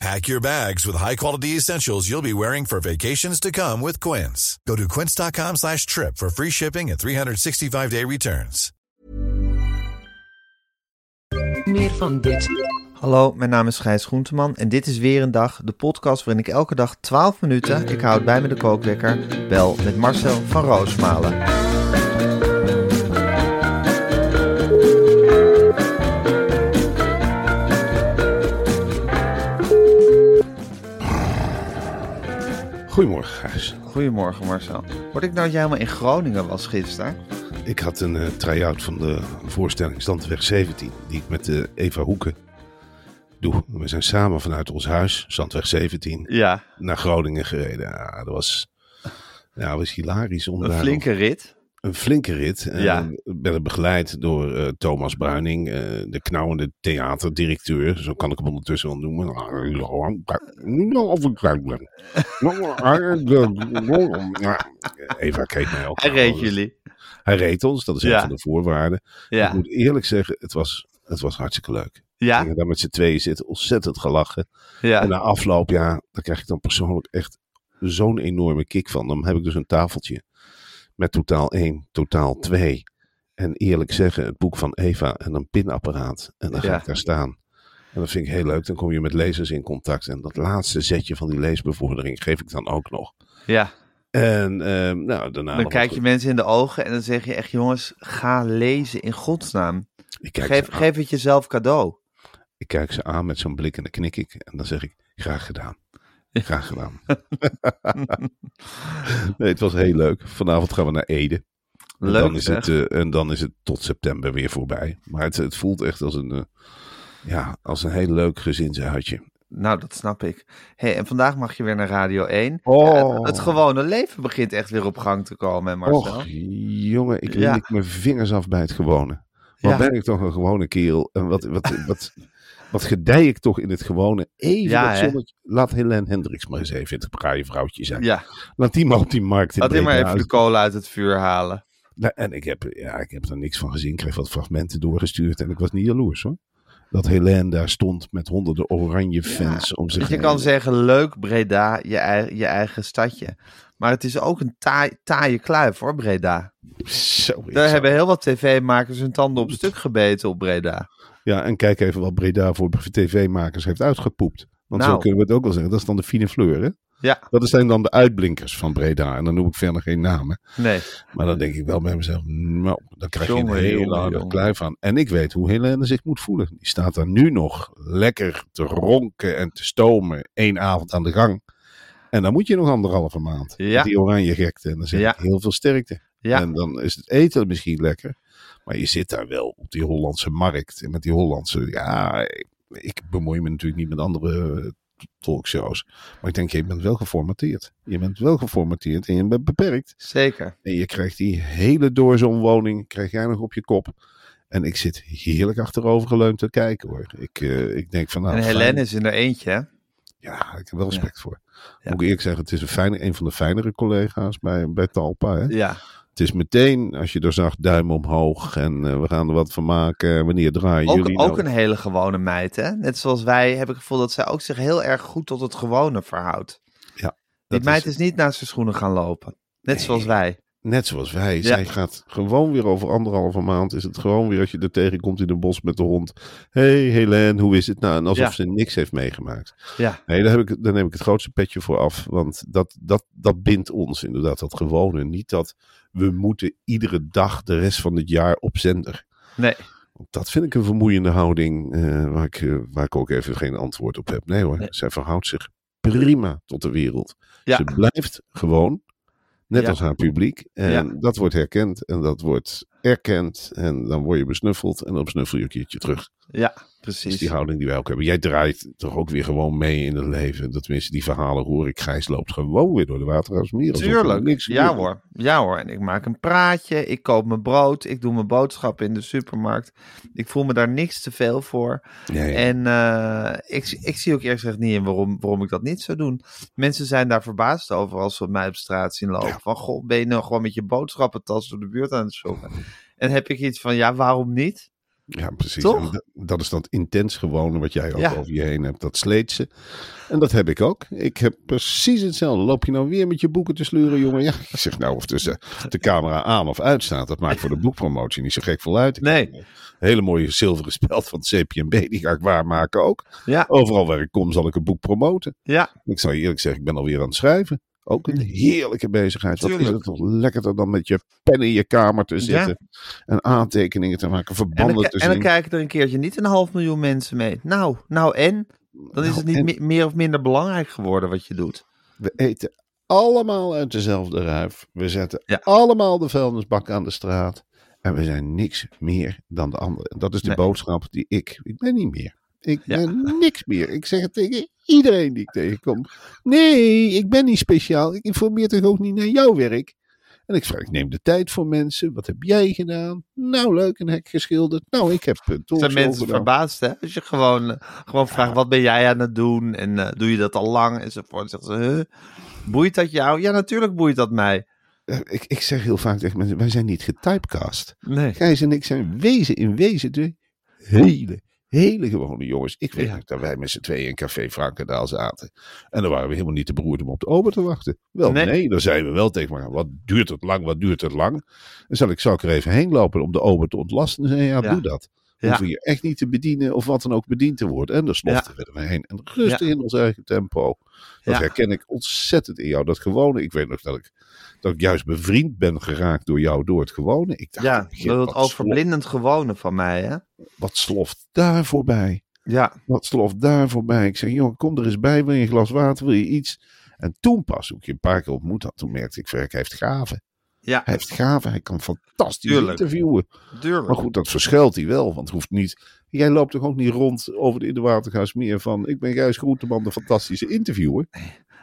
Pack your bags with high-quality essentials you'll be wearing for vacations to come with Quince. Go to quince.com slash trip for free shipping and 365-day returns. Meer van dit. Hallo, mijn naam is Gijs Groenteman en dit is weer een dag, de podcast waarin ik elke dag 12 minuten, ik houd bij me de kookwekker, bel met Marcel van Roosmalen. Goedemorgen, Gijs. Goedemorgen Marcel. Word ik nou dat jij helemaal in Groningen was gisteren? Ik had een eh, try-out van de voorstelling Zandweg 17, die ik met eh, Eva Hoeken doe. We zijn samen vanuit ons huis, Zandweg 17, Ja, naar Groningen gereden. Ja, dat was, ja, dat was hilarisch. om een daar flinke rit. Een flinke rit. En Ja. Ik ben begeleid door eh, Thomas Bruining, eh, de knauwende theaterdirecteur. Zo kan ik hem ondertussen wel noemen. Eva keek mij ook Hij reed jullie. Hij reed ons, dat is een Ja. van de voorwaarden. Ik Ja, moet eerlijk zeggen, het was, het was hartstikke leuk. Ja, gingen daar met z'n tweeën zitten, ontzettend gelachen. En ja. na afloop, ja, daar krijg ik dan persoonlijk echt zo'n enorme kick van. Dan heb ik dus een tafeltje met totaal 1, totaal 2. En eerlijk zeggen, het boek van Eva en een pinapparaat. En dan ga Ja. ik daar staan. En dat vind ik heel leuk. Dan kom je met lezers in contact. En dat laatste zetje van die leesbevordering geef ik dan ook nog. ja. En ehm, nou, daarna... Dan kijk je mensen in de ogen en dan zeg je echt, jongens, ga lezen in godsnaam. ik kijk, Geef, ze aan, geef het jezelf cadeau. ik kijk ze aan met zo'n blik en dan knik ik. En dan zeg ik, graag gedaan. Graag gedaan. nee, het was heel leuk. Vanavond gaan we naar Ede. En Leuk dan is het, eh, En dan is het tot september weer voorbij. Maar het, het voelt echt als een, eh, ja, als een heel leuk gezinsuitje. Nou, dat snap ik. Hey, en vandaag mag je weer naar Radio 1. Oh. Ja, het, het gewone leven begint echt weer op gang te komen, Marcel? Och, jongen, ik Ja. lik mijn vingers af bij het gewone. Wat Ja. ben ik toch een gewone kerel. En wat, wat, wat, wat gedij ik toch in het gewone. Even Ja, dat zonnetje. Laat Helene Hendricks maar eens even het braaie vrouwtje zijn. Ja, Laat die maar op die markt in laat hij maar even de kolen uit het vuur halen. Nou, en ik heb, ja, ik heb er niks van gezien. Ik kreeg wat fragmenten doorgestuurd en ik was niet jaloers hoor. Dat Helene daar stond met honderden oranje fans om zich Dus je heen. kan zeggen, leuk Breda, je, je eigen stadje. Maar het is ook een taai, taaie kluif hoor, Breda. Zo Daar hebben heel wat tv-makers hun tanden op stuk gebeten op Breda. Ja, en kijk even wat Breda voor tv-makers heeft uitgepoept. Want Nou. zo kunnen we het ook wel zeggen. Dat is dan de fine fleur, hè? Ja, Dat zijn dan de uitblinkers van Breda. En dan noem ik verder geen namen. nee. Maar dan denk ik wel bij mezelf, nou, dan krijg je een hele jongen, harde kluif aan. En ik weet hoe Helene zich moet voelen. Die staat daar nu nog lekker te ronken en te stomen. één avond aan de gang. En dan moet je nog anderhalve maand. Ja. Die oranje gekte. En dan zeg Ja. ik heel veel sterkte. Ja. En dan is het eten misschien lekker. Maar je zit daar wel op die Hollandse markt. En met die Hollandse, ja, ik bemoei me natuurlijk niet met andere eh, talkshows. Maar ik denk, je bent wel geformateerd. Je bent wel geformateerd en je bent beperkt. Zeker. En je krijgt die hele doorzonwoning, krijg jij nog op je kop. En ik zit heerlijk achterover geleund te kijken hoor. Ik, eh, ik denk van nou, en. Helene is in er eentje, hè? Ja, ik heb wel respect voor. Ja. Moet ik eerlijk zeggen, het is een, fijne, een van de fijnere collega's bij, bij Talpa. Hè? Ja. Het is meteen, als je er zag, duim omhoog. En eh, we gaan er wat van maken. Wanneer draaien Ook, jullie ook nou? een hele gewone meid, hè? Net zoals wij heb ik het gevoel dat zij ook zich heel erg goed tot het gewone verhoudt. Ja, Die meid is... niet naast zijn schoenen gaan lopen. Net Nee. zoals wij. Net zoals wij. Ja. Zij gaat gewoon weer over anderhalve maand. Is het gewoon weer als je er tegenkomt in een bos met de hond. hey, Helene, hoe is het nou? En alsof Ja. ze niks heeft meegemaakt. Ja, Nee, daar, heb ik, daar neem ik het grootste petje voor af. Want dat, dat, dat bindt ons inderdaad, dat gewone. Niet dat we moeten iedere dag de rest van het jaar op zender. nee. Dat vind ik een vermoeiende houding eh, waar, ik, eh, waar ik ook even geen antwoord op heb. Nee hoor, Nee. zij verhoudt zich prima tot de wereld. Ja. Ze blijft gewoon, net Ja. als haar publiek. En Ja. dat wordt herkend en dat wordt erkend. En dan word je besnuffeld en dan besnuffel je een keertje terug. Ja, Dat is precies. die houding die wij ook hebben. Jij draait toch ook weer gewoon mee in het leven. Dat tenminste, die verhalen hoor ik. Gijs loopt gewoon weer door de Watergraafsmeer. alsof er Tuurlijk. Niks Ja hoor. Ja hoor. En ik maak een praatje. Ik koop mijn brood. Ik doe mijn boodschappen in de supermarkt. Ik voel me daar niks te veel voor. Ja, ja. En eh, ik, ik zie ook eerlijk gezegd niet in waarom, waarom ik dat niet zou doen. Mensen zijn daar verbaasd over als ze mij op straat zien lopen. Van, goh, ben je nou gewoon met je boodschappentas door de buurt aan het shoppen? En heb ik iets van, ja, waarom niet? Ja, precies. Dat, dat is dat intens gewone wat jij ook Ja. over je heen hebt. Dat sleetse. En dat heb ik ook. Ik heb precies hetzelfde. Loop je nou weer met je boeken te sleuren, jongen? Ja, ik zeg nou of tussen de camera aan of uit staat. Dat maakt voor de boekpromotie niet zo gek veel uit. Ik Nee. heb een hele mooie zilveren speld van het CPMB. Die ga ik waarmaken ook. Ja, Overal waar ik kom zal ik een boek promoten. ja, Ik zal je eerlijk zeggen, ik ben alweer aan het schrijven. Ook een heerlijke bezigheid. Wat is het toch lekkerder dan met je pen in je kamer te zitten. En aantekeningen te maken, en verbanden dan, te en dan zien. kijken er een keertje niet een half miljoen mensen mee. Nou, nou en? Dan is Nou, het niet me- meer of minder belangrijk geworden wat je doet. We eten allemaal uit dezelfde ruif. We zetten Ja. allemaal de vuilnisbak aan de straat. En we zijn niks meer dan de anderen. En dat is de Nee. boodschap die ik... Ik ben niet meer. Ik Ja. ben niks meer. Ik zeg het tegen iedereen die ik tegenkom. Nee, ik ben niet speciaal. Ik informeer toch ook niet naar jouw werk. En ik vraag, ik neem de tijd voor mensen. Wat heb jij gedaan? Nou, leuk, een hek geschilderd. Nou, ik heb een Zijn mensen gedaan. verbaasd, hè? Als je gewoon, eh, gewoon vraagt, wat ben jij aan het doen? En eh, doe je dat al lang? Enzovoort. Dan zeggen ze, huh? Boeit dat jou? Ja, natuurlijk boeit dat mij. Eh, Ik, ik zeg heel vaak tegen mensen, wij zijn niet getypecast. Nee. Gijs en ik zijn wezen in wezen de hele, hele gewone jongens. Ik weet Ja. nog dat wij met z'n tweeën in Café Frankendaal zaten. En dan waren we helemaal niet te beroerd om op de ober te wachten. Wel, Nee. nee, dan zeiden we wel tegen elkaar, wat duurt het lang, wat duurt het lang? Dan zal ik, zou ik er even heen lopen om de ober te ontlasten. En zei ja, Ja. doe dat. We Ja. hoeven je echt niet te bedienen of wat dan ook bediend te worden. En daar sloften we er heen. En rustig in ons eigen tempo. Dat herken ik ontzettend in jou. Dat gewone. Ik weet nog dat ik, dat ik juist bevriend ben geraakt door jou door het gewone. Ik dacht, Ja, dat het wat slof- overblindend gewone van mij, hè? wat sloft daar voorbij? Ja, Wat sloft daar voorbij? Ik zeg, jongen, kom er eens bij. Wil je een glas water? Wil je iets? En toen pas, ik je een paar keer ontmoet had, toen merkte ik, verk, heeft gaven. Ja, Hij heeft gaven. Hij kan fantastisch interviewen. Maar goed, dat verschuilt hij wel. Want het hoeft niet... Jij loopt toch ook niet rond over de in de Watergaasmeer van... Ik ben Gijs Groenteman, de fantastische interviewer.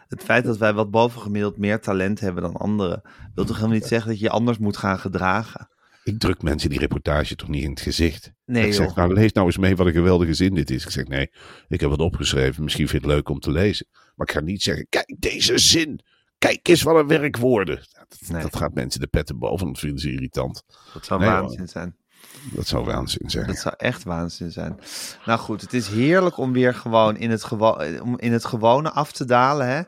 Het feit dat wij wat bovengemiddeld meer talent hebben dan anderen, wil toch helemaal niet zeggen dat je je anders moet gaan gedragen? Ik druk mensen die reportage toch niet in het gezicht. Nee, ik zeg, nou lees nou eens mee wat een geweldige zin dit is. Ik zeg, nee, ik heb het opgeschreven. Misschien vind je het leuk om te lezen. Maar ik ga niet zeggen, kijk deze zin. Kijk eens wat een werkwoorden. Dat, Nee. dat gaat mensen de petten boven. Dat vinden ze irritant. Dat zou Nee, waanzin zijn. Dat zou waanzin zijn. Dat zou echt waanzin zijn. Nou goed, het is heerlijk om weer gewoon in het, gewo om in het gewone af te dalen. Hè?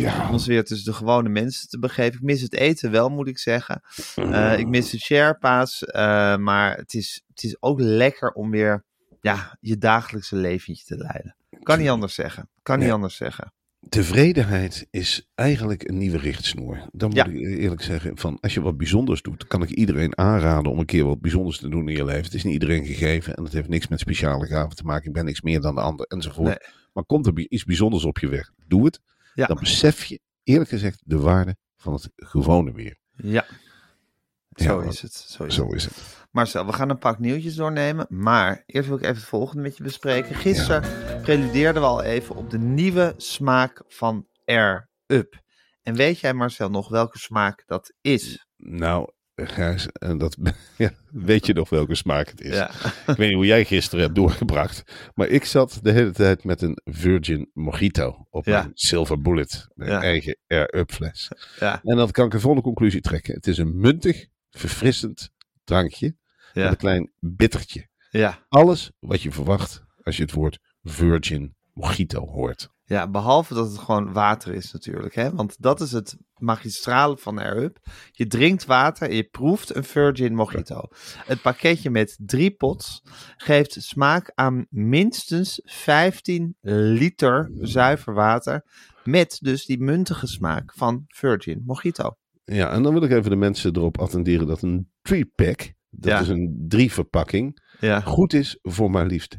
Ja. Om ons weer tussen de gewone mensen te begeven. Ik mis het eten wel, moet ik zeggen. Eh, ik mis de Sherpa's. eh, maar het is, het is ook lekker om weer ja, je dagelijkse leventje te leiden. Kan niet anders zeggen. Kan niet Nee. anders zeggen. Tevredenheid is eigenlijk een nieuwe richtsnoer. Dan moet Ja. ik eerlijk zeggen, van als je wat bijzonders doet, kan ik iedereen aanraden om een keer wat bijzonders te doen in je leven. Het is niet iedereen gegeven en het heeft niks met speciale gaven te maken. Ik ben niks meer dan de ander enzovoort. Nee. Maar komt er iets bijzonders op je weg, doe het. Ja. Dan besef je eerlijk gezegd de waarde van het gewone weer. Ja. Ja, Zo is het. Zo is Zo het. is het. Marcel, we gaan een pak nieuwtjes doornemen. Maar eerst wil ik even het volgende met je bespreken. Gisteren preludeerden we al even op de nieuwe smaak van Air Up. En weet jij, Marcel, nog welke smaak dat is? Nou, Gijs, en dat, ja, weet je nog welke smaak het is? Ja. Ik weet niet hoe jij gisteren hebt doorgebracht. Maar ik zat de hele tijd met een Virgin Mojito op Ja. mijn Silver Bullet. Mijn Ja. eigen Air-Up fles. Ja. En dan kan ik een volgende conclusie trekken. Het is een muntig, verfrissend drankje. Met een klein bittertje. Ja. Alles wat je verwacht als je het woord Virgin Mojito hoort. Ja, behalve dat het gewoon water is natuurlijk. Hè? Want dat is het magistrale van Air Up. Je drinkt water en je proeft een Virgin Mojito. Het pakketje met drie pots geeft smaak aan minstens 15 liter zuiver water. Met dus die muntige smaak van Virgin Mojito. Ja, en dan wil ik even de mensen erop attenderen dat een three-pack, dat Ja. is een drie verpakking, Ja, goed is voor maar liefst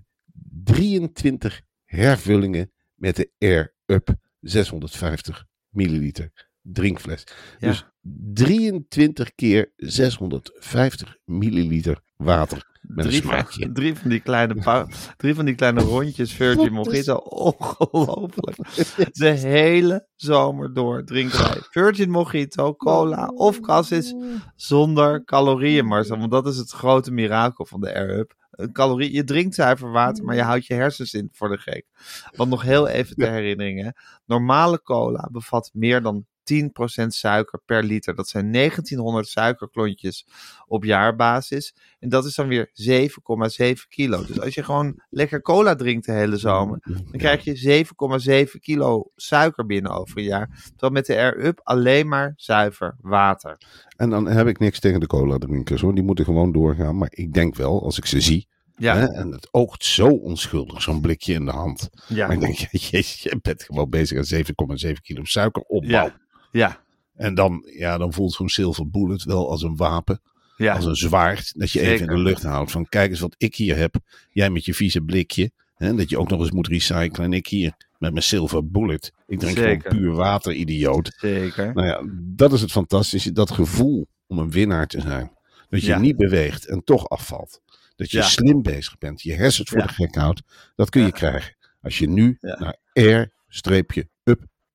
23 hervullingen met de Air Up 650 milliliter drinkfles. Ja. Dus 23 keer 650 milliliter water met drie, een drie, van die kleine drie van die kleine rondjes Virgin Mojito. Ongelooflijk. De hele zomer door drinken wij Virgin Mojito, cola of cassis zonder calorieën, Marcel. Want dat is het grote mirakel van de Air Up. Een calorie, je drinkt zuiver water, maar je houdt je hersens in voor de gek. Want nog heel even ter herinnering. Hè. Normale cola bevat meer dan 10% suiker per liter. Dat zijn 1900 suikerklontjes op jaarbasis. En dat is dan weer 7,7 kilo. Dus als je gewoon lekker cola drinkt de hele zomer, dan krijg je 7,7 kilo suiker binnen over een jaar. Terwijl met de Air Up alleen maar zuiver water. En dan heb ik niks tegen de cola drinkers hoor. Die moeten gewoon doorgaan. Maar ik denk wel, als ik ze zie. Ja, Hè, en het oogt zo onschuldig, zo'n blikje in de hand. ja, Maar ik denk, jezus, je bent gewoon bezig aan 7,7 kilo suiker opbouw. ja, ja, En dan, ja, dan voelt zo'n Silver Bullet wel als een wapen. ja. Als een zwaard. Dat je even in de lucht houdt. Van kijk eens wat ik hier heb. Jij met je vieze blikje. Hè, dat je ook nog eens moet recyclen. En ik hier met mijn Silver Bullet. Ik drink Zeker. gewoon puur water, idioot. Zeker. Nou ja, dat is het fantastische. Dat gevoel om een winnaar te zijn. Dat je Ja. niet beweegt en toch afvalt. Dat je Ja. slim bezig bent. Je hersens voor de gek houdt. Dat kun je krijgen. Als je nu naar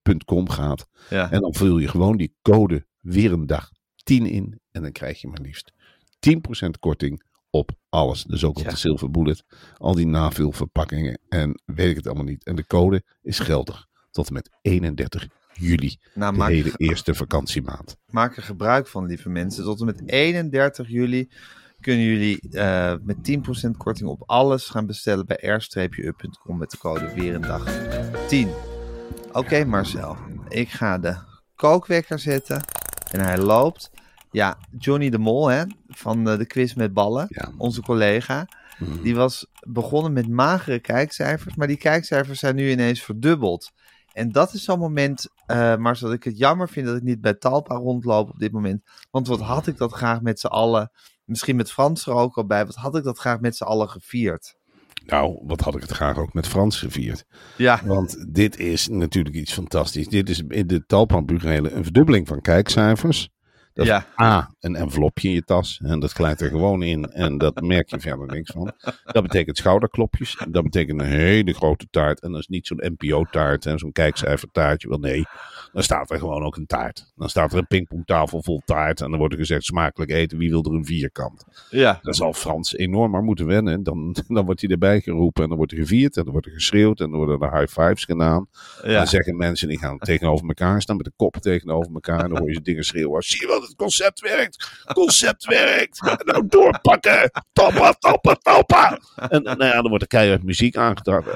air-up.com gaat. Ja. En dan vul je gewoon die code weer een dag 10 in. En dan krijg je maar liefst 10% korting op alles. Dus ook op Ja. de Silver Bullet. Al die navulverpakkingen. En weet ik het allemaal niet. En de code is geldig tot en met 31 juli. Nou, De hele eerste vakantiemaand. maak er gebruik van, lieve mensen. Tot en met 31 juli kunnen jullie eh, met 10% korting op alles gaan bestellen bij air-up.com met de code weer een dag 10. Oké Marcel, ik ga de kookwekker zetten en hij loopt. Ja, Johnny de Mol hè, van de quiz met ballen, Ja. onze collega, Mhm. die was begonnen met magere kijkcijfers, maar die kijkcijfers zijn nu ineens verdubbeld. En dat is zo'n moment, eh Marcel, dat ik het jammer vind dat ik niet bij Talpa rondloop op dit moment. Want wat had ik dat graag met z'n allen, misschien met Frans er ook al bij, wat had ik dat graag met z'n allen gevierd. Nou, wat had ik het graag ook met Frans gevierd. Ja, Want dit is natuurlijk iets fantastisch. Dit is in de Talpan-burelen een verdubbeling van kijkcijfers. Dat Ja. is A, een envelopje in je tas. En dat glijdt er gewoon in. En dat merk je verder niks van. Dat betekent schouderklopjes. Dat betekent een hele grote taart. En dat is niet zo'n NPO-taart en zo'n kijkcijfertaartje. Wel nee, dan staat er gewoon ook een taart. Dan staat er een pingpongtafel vol taart. En dan wordt er gezegd smakelijk eten. Wie wil er een vierkant? ja, Dan zal Frans enorm maar moeten wennen. Dan, dan wordt hij erbij geroepen en dan wordt er gevierd en dan wordt er geschreeuwd en dan worden er high fives gedaan. ja. Dan zeggen mensen die gaan tegenover elkaar staan met de koppen tegenover elkaar. En dan hoor je ze dingen schreeuwen. Zie je wat het concept werkt? Concept werkt! Nou doorpakken! Toppen, toppen, toppen! En nou ja, dan wordt er keihard muziek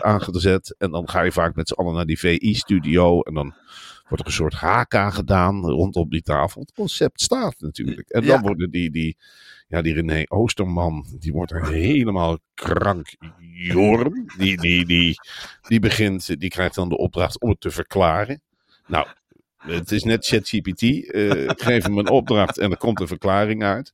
aangezet. En dan ga je vaak met z'n allen naar die VI-studio. En dan wordt er een soort HK gedaan rondom die tafel. Het concept staat natuurlijk. En dan Ja. worden die, die, ja, die René Oosterman, die wordt er helemaal krank. Jorm, die, die, die, die begint, die krijgt dan de opdracht om het te verklaren. Nou, het is net ChatGPT. ik geef hem een opdracht en er komt een verklaring uit.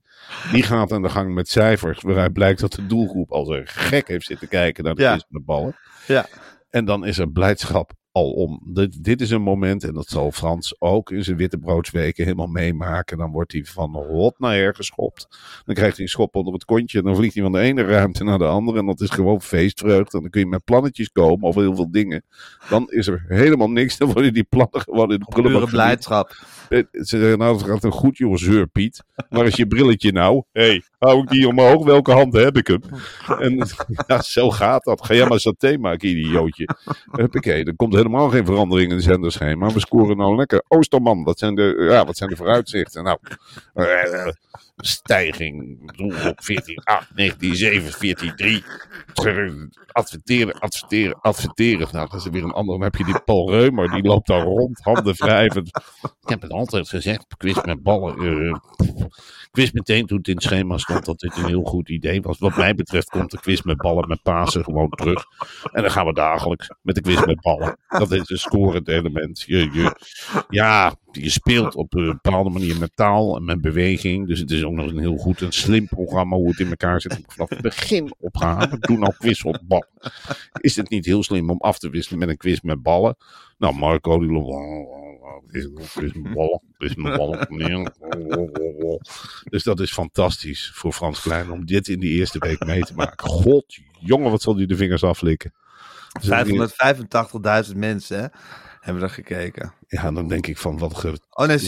Die gaat aan de gang met cijfers, waaruit blijkt dat de doelgroep als een gek heeft zitten kijken naar de Ja. ballen. Ja. En dan is er blijdschap alom. Dit, dit is een moment, en dat zal Frans ook in zijn wittebroodsweken helemaal meemaken. Dan wordt hij van hot naar her geschopt. Dan krijgt hij een schop onder het kontje. En dan vliegt hij van de ene ruimte naar de andere. En dat is gewoon feestvreugde. En dan kun je met plannetjes komen over heel veel dingen. Dan is er helemaal niks. Dan worden die plannen gewoon in de prullenbak blijdschap. Eh, Ze zeggen, nou, het gaat een goed, joh, zeur Piet. Waar is je brilletje nou? Hé, hey, hou ik die omhoog? Welke hand heb ik hem? En ja, zo gaat dat. Ga jij maar saté maken, idiootje. Huppakee, er komt helemaal geen verandering in de zenderschema. We scoren nou lekker. Oosterman, wat zijn de, ja, wat zijn de vooruitzichten? Nou, eh, stijging. Ik bedoel, op 14, 8, 19, 7, 14, 3. Adverteren, adverteren, adverteren. Nou, dat is weer een ander. Dan heb je die Paul Reumer, die loopt daar rond, handen wrijvend. Ik heb het altijd gezegd, quiz met ballen. eh, wist meteen toen het in het schema stond dat dit een heel goed idee was. Wat mij betreft komt de quiz met ballen met Pasen gewoon terug. En dan gaan we dagelijks met de quiz met ballen. Dat is een scorend element. Je, je, ja, je speelt op een bepaalde manier met taal en met beweging. Dus het is ook nog een heel goed en slim programma hoe het in elkaar zit. Vanaf het begin opgehaald. Doe nou quiz op ballen. Is het niet heel slim om af te wisselen met een quiz met ballen? Nou, Marco die loopt. Quiz met ballen. Quiz met ballen. Dus dat is fantastisch voor Frans Klein om dit in die eerste week mee te maken. God, jongen, wat zal hij de vingers aflikken? Dus dan- 585.000 mensen hè, hebben er gekeken. Ja, dan denk ik van wat ge... Oh nee, 738.000.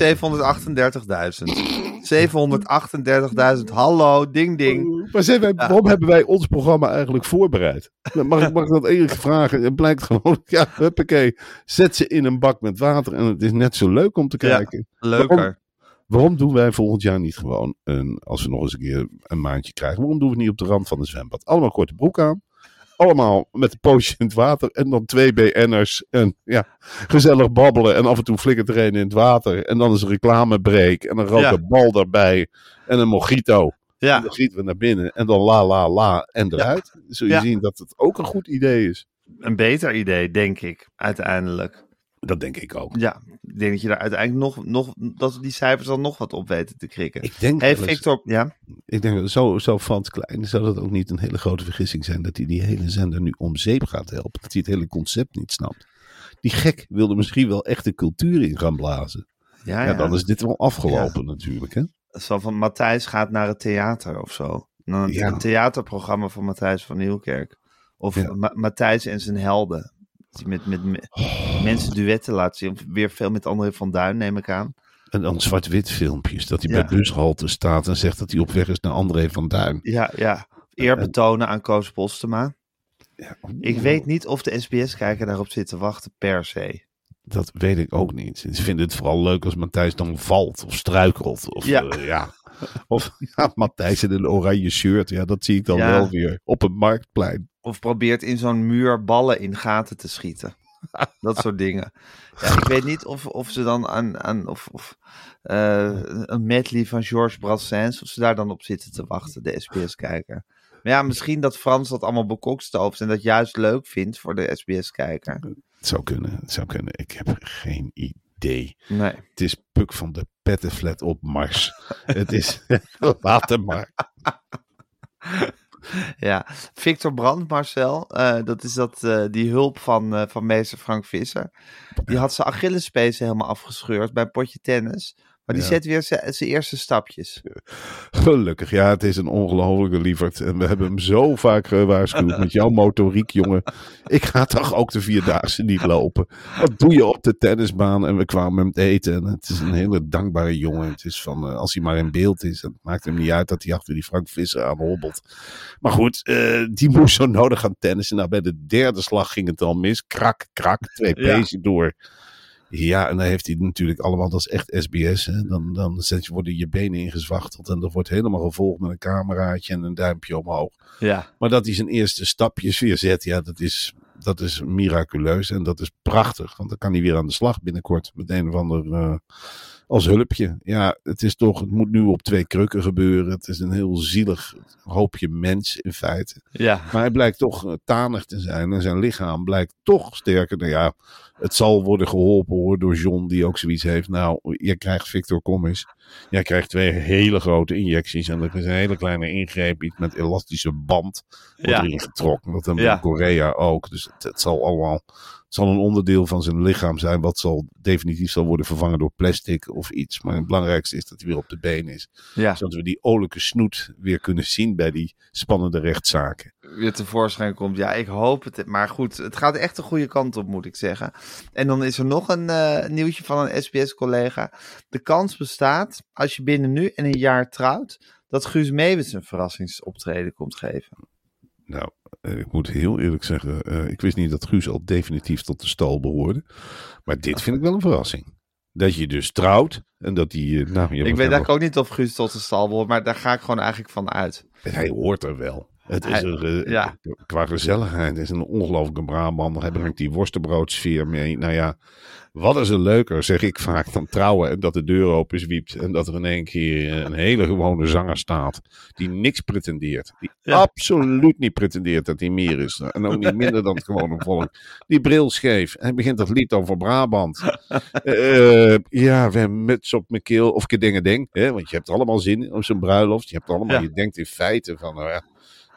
738.000. Hallo, ding ding. Maar zijn wij, waarom hebben wij ons programma eigenlijk voorbereid? Mag ik, mag ik dat eerlijk vragen? Het blijkt gewoon, ja, huppakee, zet ze in een bak met water en het is net zo leuk om te Ja. kijken. Leuker. Waarom doen wij volgend jaar niet gewoon, een, als we nog eens een keer een maandje krijgen, waarom doen we het niet op de rand van een zwembad? Allemaal korte broek aan. Allemaal met een poosje in het water. En dan twee BN'ers. En ja, gezellig babbelen. En af en toe flikkert er een in het water. En dan is een reclamebreak. En een rode Ja. bal daarbij. En een mojito. En Ja, dan schieten we naar binnen. En dan la la la. En eruit. Zul je Ja. zien dat het ook een goed idee is. een beter idee, denk ik, uiteindelijk. Dat denk ik ook. Ja, ik denk dat je daar uiteindelijk nog, nog dat we die cijfers dan nog wat op weten te krikken. Ik denk, Hey eens- Victor, ja? ik denk dat zo, zo Frans Klein zou dat ook niet een hele grote vergissing zijn. Dat hij die hele zender nu om zeep gaat helpen. Dat hij het hele concept niet snapt. Die gek wilde misschien wel echt de cultuur in gaan blazen. Ja, Ja, ja. dan is dit wel afgelopen natuurlijk. Hè? Zo van Matthijs gaat naar het theater of zo. Een, Ja. een theaterprogramma van Matthijs van Nieuwkerk. Of Matthijs en zijn helden. Die met, met me- mensen duetten laat zien. Weer veel met André van Duin, neem ik aan. En dan zwart-wit filmpjes. Dat hij Ja. bij bushalte staat en zegt dat hij op weg is naar André van Duin. Ja, ja. Eer betonen aan Koos Postema. Ja, Ik weet niet of de SBS-kijker daarop zit te wachten per se. Dat weet ik ook niet. Ze vinden het vooral leuk als Matthijs dan valt of struikelt. Of Ja. ja, ja. Of ja, Matthijs in een oranje shirt. Ja, dat zie ik dan Ja. wel weer op een marktplein. Of probeert in zo'n muur ballen in gaten te schieten. Dat soort dingen. Ja, ik weet niet of, of ze dan aan, aan of, of eh, een medley van Georges Brassens, of ze daar dan op zitten te wachten, de SBS-kijker. Maar ja, misschien dat Frans dat allemaal bekokstooft en dat juist leuk vindt voor de SBS-kijker. Het zou kunnen, het zou kunnen. Ik heb geen idee. Nee. Het is Puk van de Pettenflat op Mars. het is, hem maar. Ja, Victor Brandt, Marcel, eh, dat is dat, eh, die hulp van, eh, van meester Frank Visser. Die had zijn Achillespees helemaal afgescheurd bij een potje tennis. Maar die Ja. zet weer zijn zijn eerste stapjes. Gelukkig, ja, het is een ongelofelijke lieverd. En we hebben hem zo vaak gewaarschuwd met jouw motoriek, jongen. Ik ga toch ook de Vierdaagse niet lopen. Wat doe je op de tennisbaan? En we kwamen hem te eten. En het is een hele dankbare jongen. Het is van, eh, als hij maar in beeld is. Het maakt hem niet uit dat hij achter die Frank Visser aan hobbelt. Maar goed, eh, die moest zo nodig gaan tennissen. Nou, bij de derde slag ging het al mis. Krak, krak, twee Ja. pezen door. Ja, en dan heeft hij natuurlijk allemaal, dat is echt SBS. Hè? Dan, dan zet je, worden je benen ingezwachteld en dat wordt helemaal gevolgd met een cameraatje en een duimpje omhoog. Ja. Maar dat hij zijn eerste stapjes weer zet, ja, dat is, dat is miraculeus en dat is prachtig. Want dan kan hij weer aan de slag binnenkort met een of ander eh, als hulpje. Ja, het is toch, het moet nu op twee krukken gebeuren. Het is een heel zielig hoopje mens in feite. Ja. Maar hij blijkt toch eh, tanig te zijn en zijn lichaam blijkt toch sterker. Nou ja, het zal worden geholpen hoor door John, die ook zoiets heeft. Nou, je krijgt Victor eens. Jij krijgt twee hele grote injecties en er is een hele kleine ingreep, iets met elastische band, wordt Ja. erin getrokken. Dat hebben we in Korea ook. Dus het, het zal allemaal, het zal een onderdeel van zijn lichaam zijn, wat zal definitief zal worden vervangen door plastic of iets. Maar het belangrijkste is dat hij weer op de been is. Ja. Zodat we die olijke snoet weer kunnen zien bij die spannende rechtszaken. Weer tevoorschijn komt. Ja, ik hoop het. Maar goed, het gaat echt de goede kant op, moet ik zeggen. En dan is er nog een eh, nieuwtje van een SBS-collega. De kans bestaat, als je binnen nu en een jaar trouwt, dat Guus Meeuwis een verrassingsoptreden komt geven. Nou, eh, ik moet heel eerlijk zeggen, eh, ik wist niet dat Guus al definitief tot de stal behoorde. Maar dit vind ik wel een verrassing. dat je dus trouwt. En dat die, nou, Ik weet eigenlijk ook niet of Guus tot de stal wordt, maar daar ga ik gewoon eigenlijk van uit. Hij hoort er wel. Het is er, eh, ja. Qua gezelligheid is een ongelooflijke Brabander. Hij brengt die worstenbroodsfeer mee. Nou ja, wat is er leuker, zeg ik vaak, dan trouwen en dat de deur open zwiept. En dat er in één keer eh, een hele gewone zanger staat. Die niks pretendeert. Die Ja. absoluut niet pretendeert dat hij meer is. En ook niet minder dan het gewone volk. Die bril scheef. Hij begint dat lied over Brabant. Eh, ja, we hebben muts op mijn keel. Of dingen ding. Hè? Want je hebt allemaal zin in op zo'n bruiloft. Je hebt allemaal, Ja. je denkt in feite van, nou ja,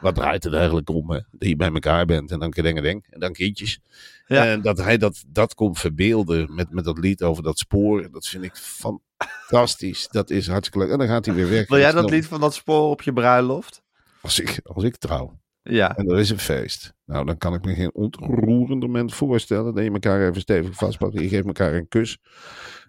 wat draait het eigenlijk om? Hè? Dat je bij elkaar bent en dan dingen ding. En dan kindjes. Ja. En dat hij dat, dat kon verbeelden met, met dat lied over dat spoor. Dat vind ik fantastisch. Dat is hartstikke leuk. En dan gaat hij weer weg. Wil jij dat lied van dat spoor op je bruiloft? Als ik, als ik trouw. Ja. En er is een feest. Nou, dan kan ik me geen ontroerend moment voorstellen. Dat je elkaar even stevig vastpakt. Je geeft elkaar een kus.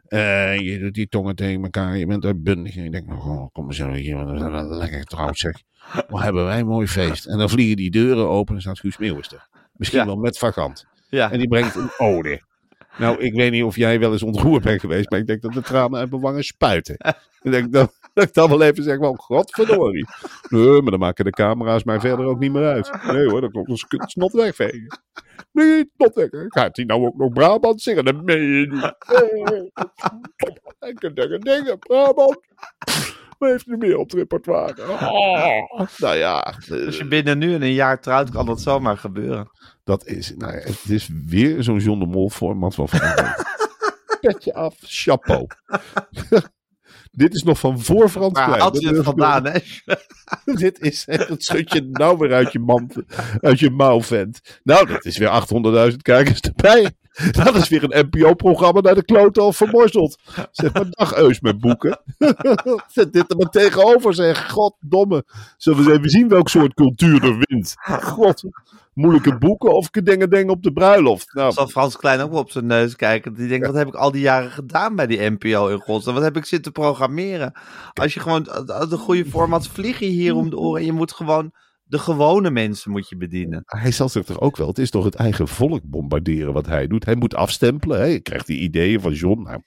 En je doet die tongen tegen elkaar. Je bent uitbundig. En je denkt, oh, kom maar zo hier. We zijn lekker getrouwd zeg. Wat hebben wij een mooi feest. En dan vliegen die deuren open en staat Guus Meeuwis er. Misschien Ja. wel met vagant. Ja. En die brengt een ode. Nou, ik weet niet of jij wel eens ontroerd bent geweest, maar ik denk dat de tranen uit mijn wangen spuiten. ik denk dat, dat ik dan wel even zeg, wel, godverdorie. Nee, maar dan maken de camera's mij verder ook niet meer uit. Nee hoor, dan komt een skut snot wegvegen. Nee, snot weg. Gaat hij nou ook nog Brabant zingen? Dat meen je niet. Ik kan zeggen, dingen, Brabant. Wat heeft hij meer op het repertoire? Oh, nou ja, Als je binnen nu en een jaar trouwt, kan dat zomaar gebeuren. Dat is, nou ja, het is weer zo'n John de Mol format waarvan ik denk, Petje af, chapeau. Dit is nog van voor Frans Maar Klein. had je het vandaan, hè? Dit is, dat schud je nou weer uit je, mand, uit je mouw, vent. Nou, dat is weer 800.000 kijkers erbij. Dat is weer een NPO-programma naar de klote al vermorzeld. Zeg maar, dag Eus met boeken. Zet dit er maar tegenover, zeg. Goddomme. Zullen we eens even zien welk soort cultuur er wint. God, moeilijke boeken of dingen dingen op de bruiloft. Nou, Zal Frans Klein ook wel op zijn neus kijken. Die denkt, wat heb ik al die jaren gedaan bij die NPO in godsnaam? Wat heb ik zitten programmeren? Als je gewoon de goede formats vliegen hier om de oren. En je moet gewoon de gewone mensen moet je bedienen. hij zal zich toch ook wel. Het is toch het eigen volk bombarderen wat hij doet. Hij moet afstempelen. Hè? Je krijgt die ideeën van John. Nou,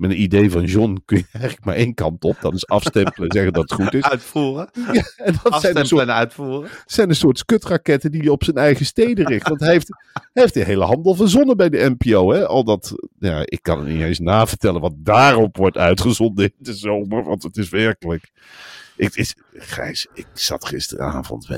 met een idee van John kun je eigenlijk maar één kant op. Dat is afstempelen en zeggen dat het goed is. Uitvoeren. Ja, en dat zijn een, Afstempelen soort, en uitvoeren. zijn een soort skutraketten die hij op zijn eigen steden richt. Want hij heeft, hij heeft de hele handel verzonnen bij de NPO. Hè? Al dat, ja, ik kan het niet eens navertellen wat daarop wordt uitgezonden in de zomer. Want het is werkelijk... Ik, is, Gijs, ik zat gisteravond,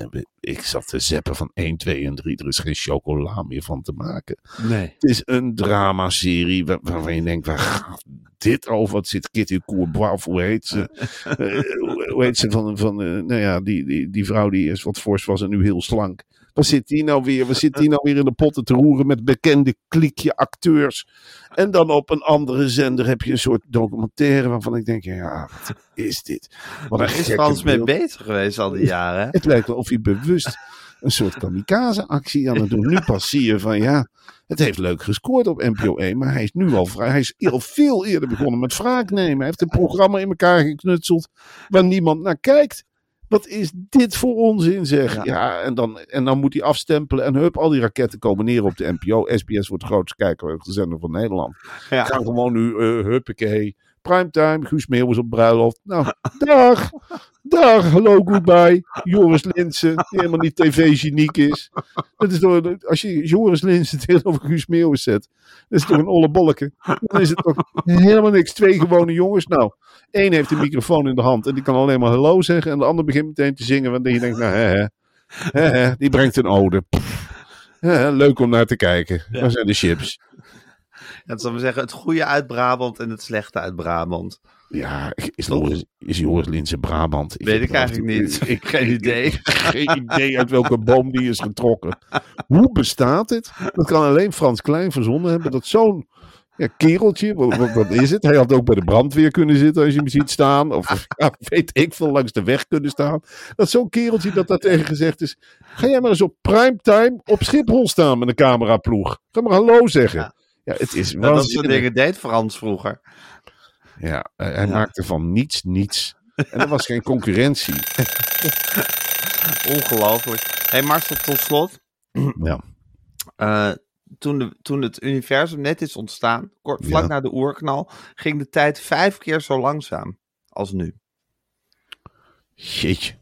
ik zat te zeppen van 1, 2 en 3. Er is geen chocola meer van te maken. Nee. Het is een dramaserie waar, waarvan je denkt, waar gaat dit over? Wat zit Kitty Courbois, hoe heet ze? Eh, hoe- heet ze van, van eh, nou ja, die, die, die vrouw die eerst wat fors was en nu heel slank. Waar zit die nou weer? Zit die nou weer in de potten te roeren met bekende klikje acteurs? En dan op een andere zender heb je een soort documentaire waarvan ik denk, ja, wat is dit? Wat Waar is Frans mee bezig geweest al die jaren? Het lijkt wel of hij bewust een soort kamikaze-actie aan het doen. Nu pas zie je van ja, het heeft leuk gescoord op NPO 1, maar hij is nu al vrij. Hij is al veel eerder begonnen met wraak nemen. Hij heeft een programma in elkaar geknutseld waar niemand naar kijkt. Wat is dit voor onzin zeg? Ja, Ja. en, dan, en dan moet hij afstempelen en hup, al die raketten komen neer op de NPO. SBS wordt de grootste kijker zender van Nederland. Ja. Gaan gewoon nu, eh huppakee. Primetime, Guus Meeuwis op bruiloft. Nou, dag. Dag, hallo, goodbye. Joris Linsen, die helemaal niet tv-geniek is. Dat is door, als je Joris Linsen tegenover Guus Meeuwis zet, dat is toch een olle bolleke. Dan is het toch helemaal niks. Twee gewone jongens. Nou, één heeft een microfoon in de hand en die kan alleen maar hallo zeggen. En de ander begint meteen te zingen, want je denkt, nou, hè, hè. Hè, hè, die brengt een ode. Pff. Hè, leuk om naar te kijken. Waar zijn de chips? Dat zal maar zeggen, het goede uit Brabant en het slechte uit Brabant. Ja, is Joris, is Joris Linse Brabant? Weet heb ik eigenlijk niet. Geen idee. Geen idee uit welke boom die is getrokken. Hoe bestaat het? Dat kan alleen Frans Klein verzonnen hebben. Dat zo'n ja, kereltje, wat, wat, wat is het? Hij had ook bij de brandweer kunnen zitten als je hem ziet staan. Of ja, weet ik veel, langs de weg kunnen staan. Dat zo'n kereltje dat daar tegen gezegd is. Ga jij maar eens op primetime op Schiphol staan met een cameraploeg. Ga maar hallo zeggen. Ja. Ja, het is Nou, dat soort waanzinnig. dingen deed Frans vroeger. Ja, hij maakte van niets niets. En er was geen concurrentie. Ongelooflijk. Hé hey Marcel, tot slot. Ja. Eh, toen, de, toen het universum net is ontstaan, kort, vlak Ja. na de oerknal, ging de tijd vijf keer zo langzaam als nu. Jeetje.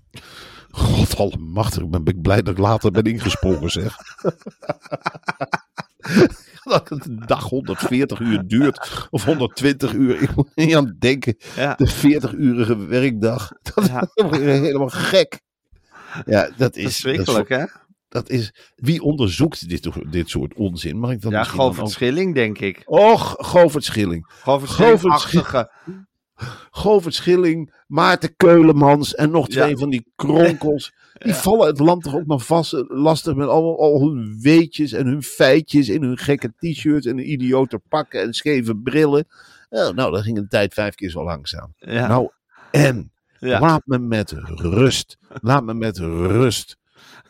God allemachtig, ik ben ik blij dat ik later ben ingesprongen, zeg. dat het een dag 140 uur duurt, of 120 uur. Ik moet niet aan denken, Ja. de 40-urige werkdag. Dat Ja. is helemaal gek. Ja, dat is... Verschrikkelijk, hè? dat is, wie onderzoekt dit, dit soort onzin? Mag ik dat Ja, Govert ook- Schilling, denk ik. Och, Govert Schilling. Govert Govert Schilling-achtige. Govert Schilling, Maarten Keulemans en nog twee Ja. van die kronkels. Die vallen het land toch ook maar vast lastig met allemaal al hun weetjes en hun feitjes in hun gekke t-shirts en hun idiote pakken en scheve brillen. Oh, nou, dan ging de tijd vijf keer zo langzaam. Ja. Nou, en Ja. laat me met rust. Laat me met rust.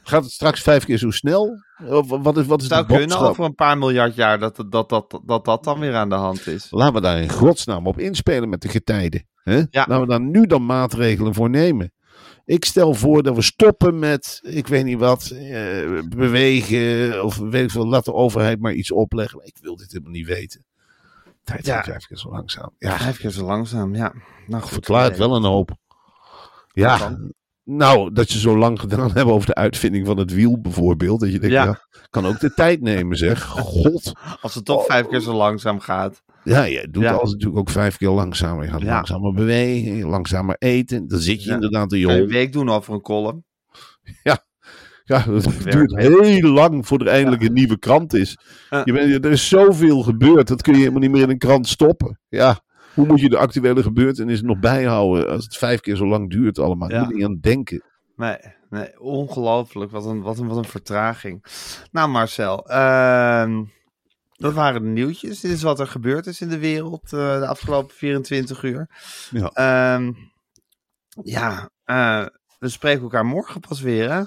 Gaat het straks vijf keer zo snel? Of wat is, wat is zou de kunnen over een paar miljard jaar dat dat, dat, dat, dat, dat dan weer aan de hand is. Laten we daar in godsnaam op inspelen met de getijden. Hè? Ja. Laten we daar nu dan maatregelen voor nemen. Ik stel voor dat we stoppen met, ik weet niet wat, eh, bewegen of weet ik veel, laat de overheid maar iets opleggen. Ik wil dit helemaal niet weten. Tijd Ja. gaat vijf keer zo langzaam. Ja, Vijf keer zo langzaam, ja. Nou, goed. verklaart wel een hoop. Ja, nou, dat je zo lang gedaan hebben over de uitvinding van het wiel bijvoorbeeld. Dat je denkt, Ja. ja. kan ook de tijd nemen zeg. God. Als het toch vijf keer zo langzaam gaat. Ja, je doet Ja. alles natuurlijk ook vijf keer langzamer. Je gaat Ja. langzamer bewegen, langzamer eten. Dan zit je Ja. inderdaad in je een week doen over een column. Ja, het werkt duurt heel lang voordat er eindelijk een nieuwe krant is. Ja. Je bent, er is zoveel gebeurd, dat kun je helemaal niet meer in een krant stoppen. Ja, hoe moet je de actuele gebeurtenissen nog bijhouden als het vijf keer zo lang duurt allemaal? Ja. Je moet niet aan denken. Nee, nee ongelooflijk. Wat een, wat, een, wat een vertraging. Nou, Marcel. ehm, dat waren de nieuwtjes. Dit is wat er gebeurd is in de wereld eh, de afgelopen 24 uur. Ja. Ehm, ja, eh, we spreken elkaar morgen pas weer, hè?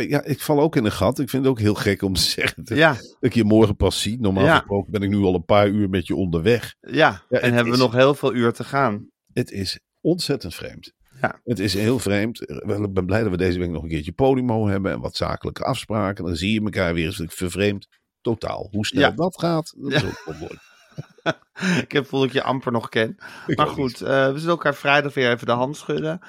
Ja, ik val ook in een gat. Ik vind het ook heel gek om te zeggen dat Ja, ik je morgen pas zie. Normaal Ja. gesproken ben ik nu al een paar uur met je onderweg. ja. Ja, en hebben is- we nog heel veel uur te gaan. Het is ontzettend vreemd. Ja. Het is heel vreemd. Wel, Ik ben blij dat we deze week nog een keertje Podimo hebben en wat zakelijke afspraken. Dan zie je elkaar weer eens vervreemd. Totaal. Hoe snel Ja. dat gaat, dat is ook mooi. Ik heb voel dat ik je amper nog ken. Ik Maar goed, eh, we zullen elkaar vrijdag weer even de hand schudden.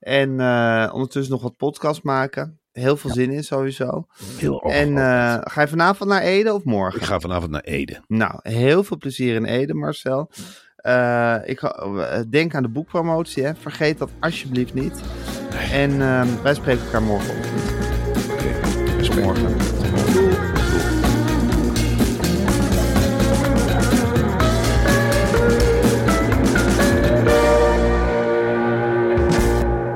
En eh, ondertussen nog wat podcast maken. Heel veel zin in sowieso. Heel en eh, ga je vanavond naar Ede of morgen? ik ga vanavond naar Ede. Nou, heel veel plezier in Ede, Marcel. Ik denk aan de boekpromotie, hè. vergeet dat alsjeblieft niet. En eh, wij spreken elkaar morgen op. Tot morgen.